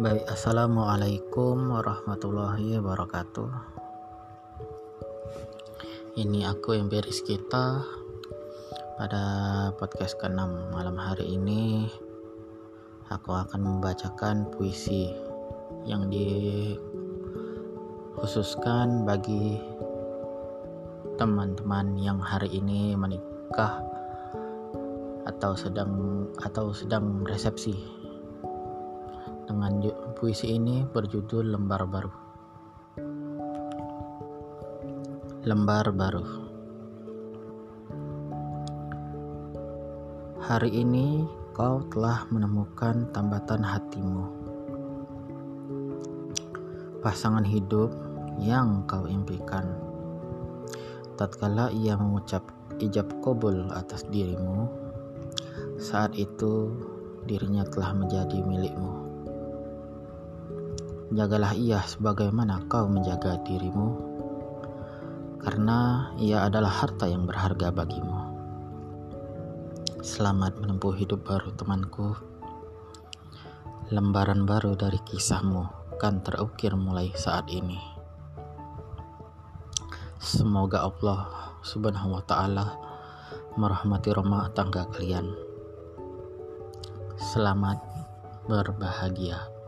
Baik, assalamualaikum warahmatullahi wabarakatuh. Ini aku empiris kita pada podcast ke-6 malam hari ini. Aku akan membacakan puisi yang dikhususkan bagi teman-teman yang hari ini menikah atau sedang atau sedang resepsi dengan puisi ini berjudul lembar baru. Lembar baru. Hari ini kau telah menemukan tambatan hatimu. Pasangan hidup yang kau impikan. Tatkala ia mengucap ijab kobul atas dirimu saat itu dirinya telah menjadi milikmu. Jagalah ia sebagaimana kau menjaga dirimu, karena ia adalah harta yang berharga bagimu. Selamat menempuh hidup baru, temanku. Lembaran baru dari kisahmu kan terukir mulai saat ini. Semoga Allah Subhanahu wa Ta'ala merahmati rumah tangga kalian. Selamat berbahagia.